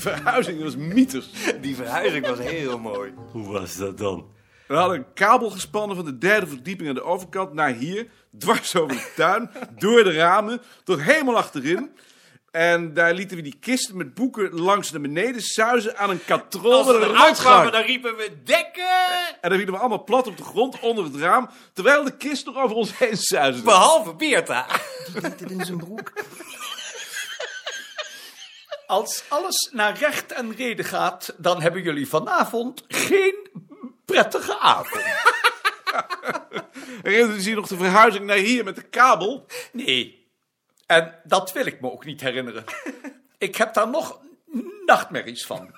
verhuizing was mythes. Die verhuizing was heel mooi. Hoe was dat dan? We hadden een kabel gespannen van de derde verdieping aan de overkant naar hier, dwars over de tuin, door de ramen, tot helemaal achterin. En daar lieten we die kisten met boeken langs naar beneden suizen aan een katrol Als we een eruit kwamen, dan riepen we dekken! En dan vielen we allemaal plat op de grond onder het raam, terwijl de kist nog over ons heen suisde. Behalve Beerta. Als alles naar recht en reden gaat, dan hebben jullie vanavond geen prettige avond. Herinnert u zich nog de verhuizing naar hier met de kabel? Nee. En dat wil ik me ook niet herinneren. Ik heb daar nog nachtmerries van.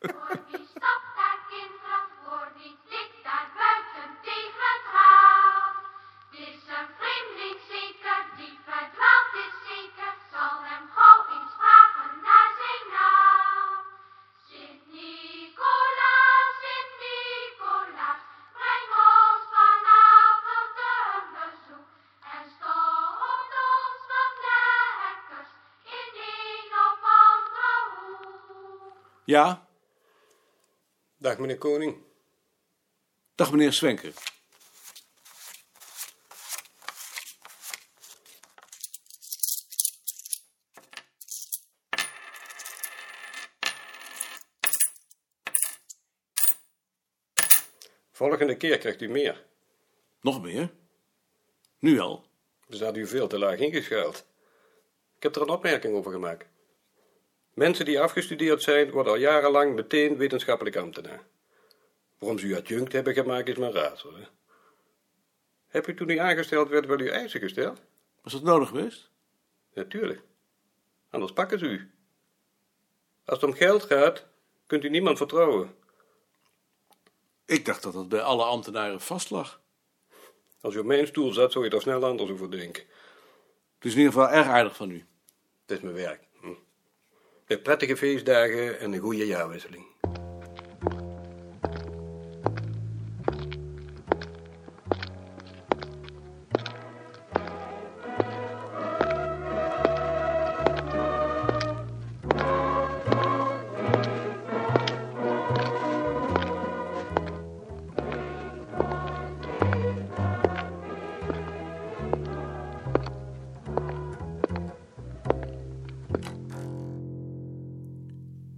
Ja. Dag meneer Koning. Dag meneer Swenker. Volgende keer krijgt u meer. Nog meer? Nu al? Dus had u veel te laag ingeschuild. Ik heb er een opmerking over gemaakt. Mensen die afgestudeerd zijn, worden al jarenlang meteen wetenschappelijk ambtenaar. Waarom ze u adjunct hebben gemaakt, is mijn raadsel. Hè? Heb u toen u aangesteld werd wel uw eisen gesteld? Was dat nodig geweest? Natuurlijk. Anders pakken ze u. Als het om geld gaat, kunt u niemand vertrouwen. Ik dacht dat dat bij alle ambtenaren vast lag. Als u op mijn stoel zat, zou je er snel anders over denken. Het is in ieder geval erg aardig van u. Het is mijn werk. Prettige feestdagen en een goede jaarwisseling.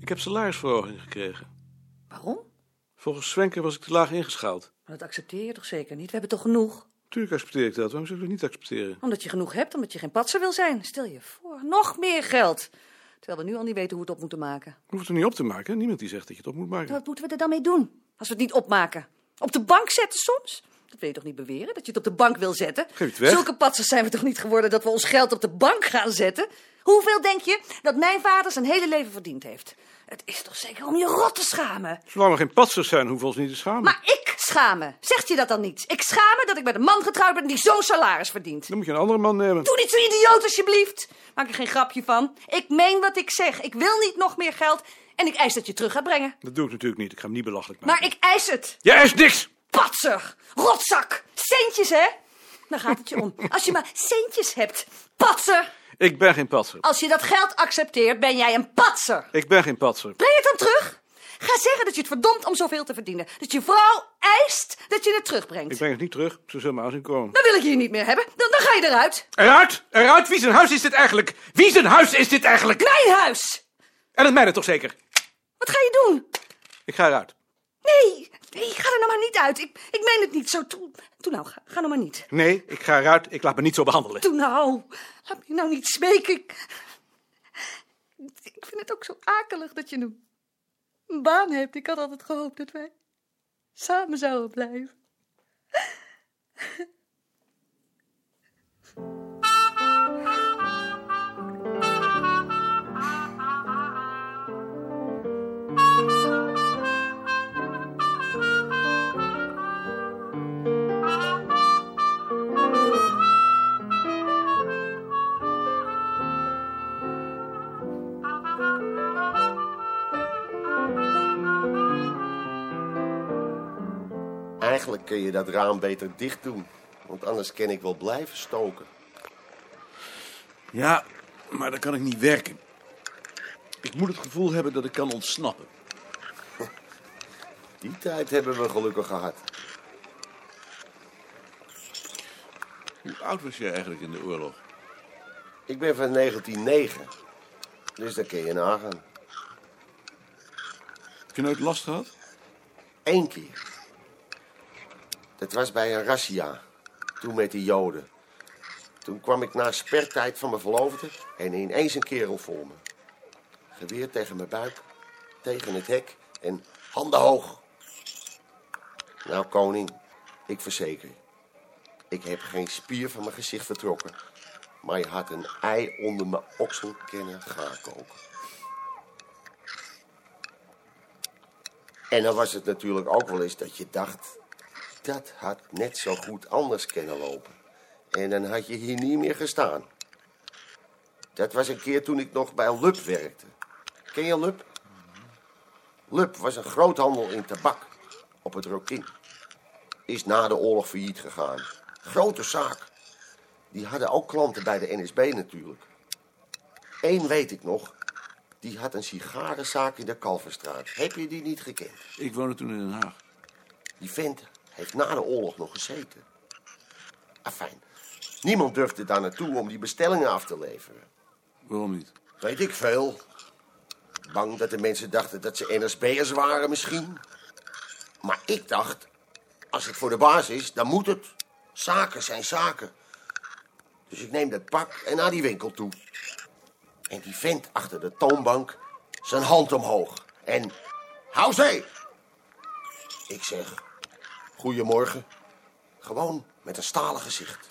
Ik heb salarisverhoging gekregen. Waarom? Volgens Swenker was ik te laag ingeschaald. Maar dat accepteer je toch zeker niet? We hebben toch genoeg? Tuurlijk accepteer ik dat. Waarom zou ik dat niet accepteren? Omdat je genoeg hebt, omdat je geen patser wil zijn. Stel je voor, nog meer geld. Terwijl we nu al niet weten hoe we het op moeten maken. Hoeft het er niet op te maken. Niemand die zegt dat je het op moet maken. Wat moeten we er dan mee doen? Als we het niet opmaken? Op de bank zetten soms? Dat wil je toch niet beweren, dat je het op de bank wil zetten? Geef het weg. Zulke patsers zijn we toch niet geworden dat we ons geld op de bank gaan zetten? Hoeveel denk je dat mijn vader zijn hele leven verdiend heeft? Het is toch zeker om je rot te schamen? Zolang we geen patsers zijn, hoeven we ons niet te schamen. Maar ik schamen. Zegt je dat dan niet? Ik schamen dat ik met een man getrouwd ben die zo'n salaris verdient. Dan moet je een andere man nemen. Doe niet zo idioot alsjeblieft. Maak er geen grapje van. Ik meen wat ik zeg. Ik wil niet nog meer geld. En ik eis dat je terug gaat brengen. Dat doe ik natuurlijk niet. Ik ga hem niet belachelijk maken. Maar ik eis het. Jij is niks! Patser. Rotzak. Centjes, hè? Daar gaat het je om. Als je maar centjes hebt. Patser. Ik ben geen patser. Als je dat geld accepteert, ben jij een patser. Ik ben geen patser. Breng het dan terug. Ga zeggen dat je het verdomt om zoveel te verdienen. Dat je vrouw eist dat je het terugbrengt. Ik breng het niet terug. Ze zullen maar zien komen. Dan wil ik je hier niet meer hebben. Dan, dan ga je eruit. Eruit! Eruit! Wie zijn huis is dit eigenlijk? Wie zijn huis is dit eigenlijk? Mijn huis. En het mijne toch zeker? Wat ga je doen? Ik ga eruit. Nee, nee, ga er nou maar niet uit. Ik, ik meen het niet zo. Toe, toe nou, ga, ga nou maar niet. Nee, ik ga eruit. Ik laat me niet zo behandelen. Toe nou. Laat me nou niet smeken. Ik, ik vind het ook zo akelig dat je een baan hebt. Ik had altijd gehoopt dat wij samen zouden blijven. Eigenlijk kun je dat raam beter dicht doen. Want anders kan ik wel blijven stoken. Ja, maar dan kan ik niet werken. Ik moet het gevoel hebben dat ik kan ontsnappen. Die tijd hebben we gelukkig gehad. Hoe oud was jij eigenlijk in de oorlog? Ik ben van 1909. Dus dat kun je nagaan. Heb je nooit last gehad? Eén keer. Dat was bij een razzia. Toen met die joden. Toen kwam ik na spertijd van mijn verloofde en ineens een kerel voor me. Geweer tegen mijn buik, tegen het hek en handen hoog. Nou, koning, ik verzeker. Ik heb geen spier van mijn gezicht vertrokken. Maar je had een ei onder mijn oksel kunnen gaan koken. En dan was het natuurlijk ook wel eens dat je dacht... dat had net zo goed anders kunnen lopen. En dan had je hier niet meer gestaan. Dat was een keer toen ik nog bij Lup werkte. Ken je Lup? Lup was een groothandel in tabak op het Rokin. Is na de oorlog failliet gegaan. Grote zaak. Die hadden ook klanten bij de NSB natuurlijk. Eén weet ik nog. Die had een sigarenzaak in de Kalverstraat. Heb je die niet gekend? Ik woonde toen in Den Haag. Die vent heeft na de oorlog nog gezeten. Afijn. Niemand durfde daar naartoe om die bestellingen af te leveren. Waarom niet? Weet ik veel. Bang dat de mensen dachten dat ze NSB'ers waren misschien. Maar ik dacht, als het voor de baas is, dan moet het. Zaken zijn zaken. Dus ik neem dat pak en naar die winkel toe. En die vent achter de toonbank, zijn hand omhoog. En, hou zee! Ik zeg, goedemorgen. Gewoon met een stalen gezicht.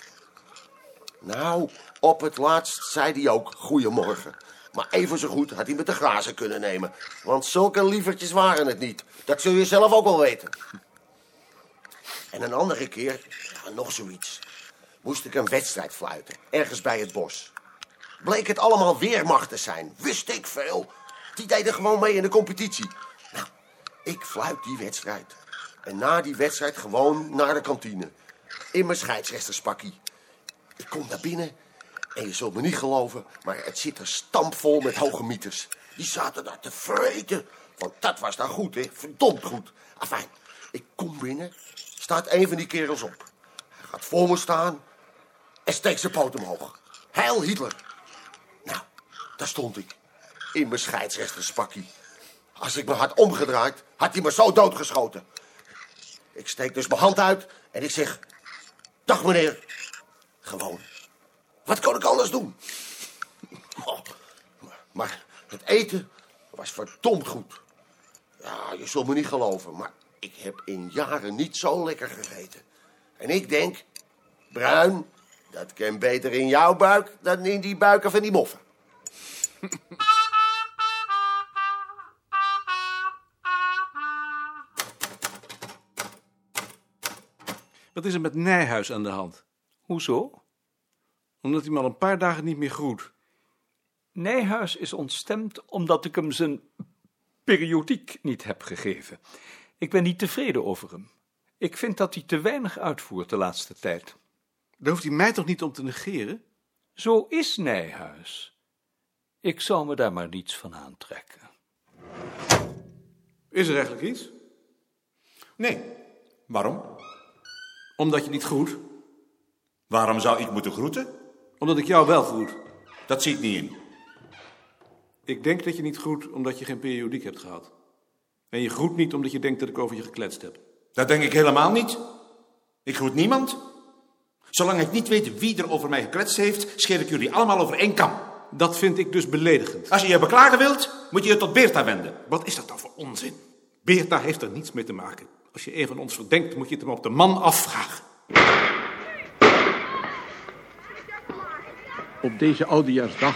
Nou, op het laatst zei hij ook goedemorgen. Maar even zo goed had hij met de grazen kunnen nemen. Want zulke lievertjes waren het niet. Dat zul je zelf ook wel weten. En een andere keer, nog zoiets. Moest ik een wedstrijd fluiten, ergens bij het bos. Bleek het allemaal weermacht te zijn, wist ik veel. Die deden gewoon mee in de competitie. Nou, ik fluit die wedstrijd. En na die wedstrijd gewoon naar de kantine. In mijn scheidsrechterspakkie. Ik kom naar binnen en je zult me niet geloven, maar het zit er stampvol met hoge mieters. Die zaten daar te vreten, want dat was daar goed, hè? Verdomd goed. Afijn, ik kom binnen, staat een van die kerels op. Hij gaat voor me staan en steekt zijn poot omhoog. Heil Hitler. Nou, daar stond ik. In mijn scheidsrechterspakkie. Als ik me had omgedraaid, had hij me zo doodgeschoten. Ik steek dus mijn hand uit en ik zeg... Dag meneer. Gewoon. Wat kon ik anders doen? Oh, maar het eten was verdomd goed. Ja, je zult me niet geloven, maar ik heb in jaren niet zo lekker gegeten. En ik denk, bruin, dat kan beter in jouw buik dan in die buiken van die moffen. Wat is er met Nijhuis aan de hand? Hoezo? Omdat hij me al een paar dagen niet meer groet. Nijhuis is ontstemd omdat ik hem zijn periodiek niet heb gegeven. Ik ben niet tevreden over hem. Ik vind dat hij te weinig uitvoert de laatste tijd. Daar hoeft hij mij toch niet om te negeren? Zo is Nijhuis. Ik zou me daar maar niets van aantrekken. Is er eigenlijk iets? Nee. Waarom? Omdat je niet groet? Waarom zou ik moeten groeten? Omdat ik jou wel groet. Dat zie ik niet in. Ik denk dat je niet groet omdat je geen periodiek hebt gehad. En je groet niet omdat je denkt dat ik over je gekletst heb. Dat denk ik helemaal niet. Ik groet niemand. Zolang ik niet weet wie er over mij gekletst heeft, scheer ik jullie allemaal over één kam. Dat vind ik dus beledigend. Als je je beklagen wilt, moet je je tot Beerta wenden. Wat is dat dan voor onzin? Beerta heeft er niets mee te maken. Als je een van ons verdenkt, moet je het hem op de man afvragen. Op deze oudejaarsdag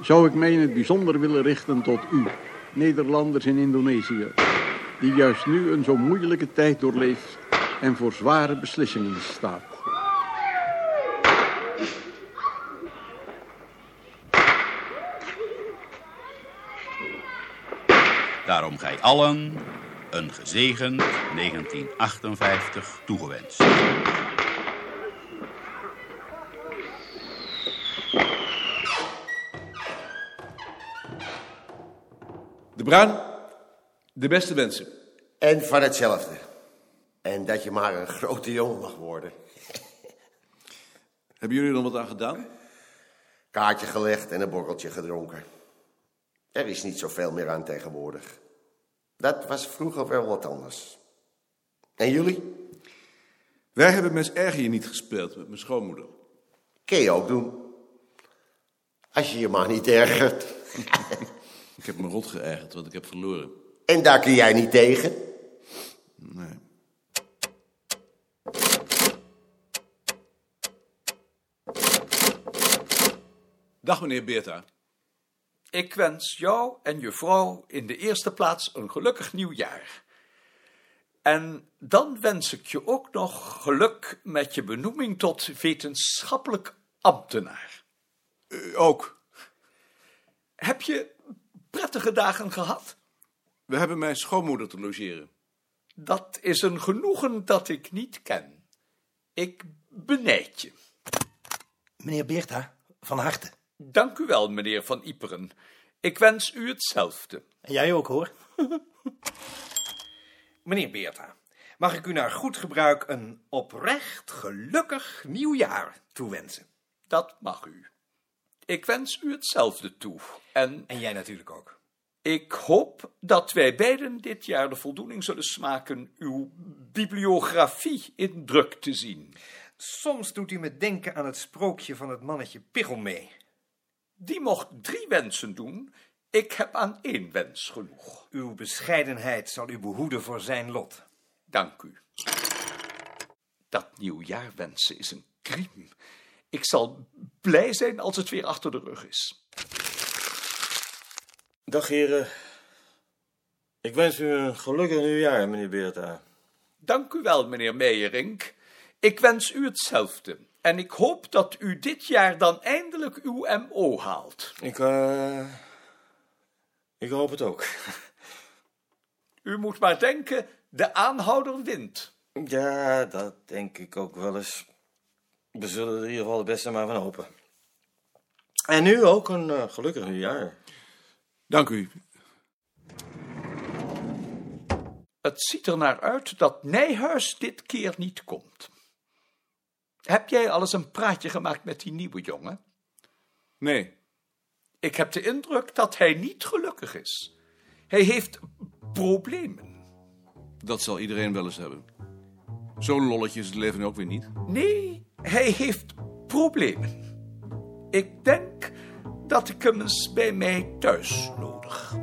zou ik mij in het bijzonder willen richten tot u, Nederlanders in Indonesië, die juist nu een zo moeilijke tijd doorleeft en voor zware beslissingen staat. Daarom gij allen een gezegend 1958 toegewenst. De Bruin, de beste wensen. En van hetzelfde. En dat je maar een grote jongen mag worden. Hebben jullie er nog wat aan gedaan? Kaartje gelegd en een borreltje gedronken. Er is niet zoveel meer aan tegenwoordig. Dat was vroeger wel wat anders. En jullie? Wij hebben Mens Erger niet gespeeld met mijn schoonmoeder. Kun je ook doen. Als je je maar niet ergert. Ik heb me rot geërgerd, want ik heb verloren. En daar kun jij niet tegen. Nee. Dag meneer Beerta. Ik wens jou en je vrouw in de eerste plaats een gelukkig nieuwjaar. En dan wens ik je ook nog geluk met je benoeming tot wetenschappelijk ambtenaar. U ook. Heb je prettige dagen gehad? We hebben mijn schoonmoeder te logeren. Dat is een genoegen dat ik niet ken. Ik benijd je. Meneer Beerta, van harte. Dank u wel, meneer Van Iperen. Ik wens u hetzelfde. En jij ook, hoor. Meneer Beerta, mag ik u naar goed gebruik een oprecht gelukkig nieuwjaar toewensen? Dat mag u. Ik wens u hetzelfde toe. En En jij natuurlijk ook. ik hoop dat wij beiden dit jaar de voldoening zullen smaken uw bibliografie in druk te zien. Soms doet u me denken aan het sprookje van het mannetje Pichelmee. Die mocht drie wensen doen. Ik heb aan één wens genoeg. Uw bescheidenheid zal u behoeden voor zijn lot. Dank u. Dat nieuwjaar wensen is een crime. Ik zal blij zijn als het weer achter de rug is. Dag heren. Ik wens u een gelukkig nieuwjaar, meneer Beerta. Dank u wel, meneer Meijerink. Ik wens u hetzelfde. En ik hoop dat u dit jaar dan eindelijk uw MO haalt. Ik, eh. ik hoop het ook. U moet maar denken, de aanhouder wint. Ja, dat denk ik ook wel eens. We zullen er in ieder geval het beste maar van hopen. En nu ook een eh, gelukkig nieuwjaar. Dank u. Het ziet er naar uit dat Nijhuis dit keer niet komt. Heb jij al eens een praatje gemaakt met die nieuwe jongen? Nee. Ik heb de indruk dat hij niet gelukkig is. Hij heeft problemen. Dat zal iedereen wel eens hebben. Zo'n lolletje is het leven ook weer niet. Nee, hij heeft problemen. Ik denk dat ik hem eens bij mij thuis nodig.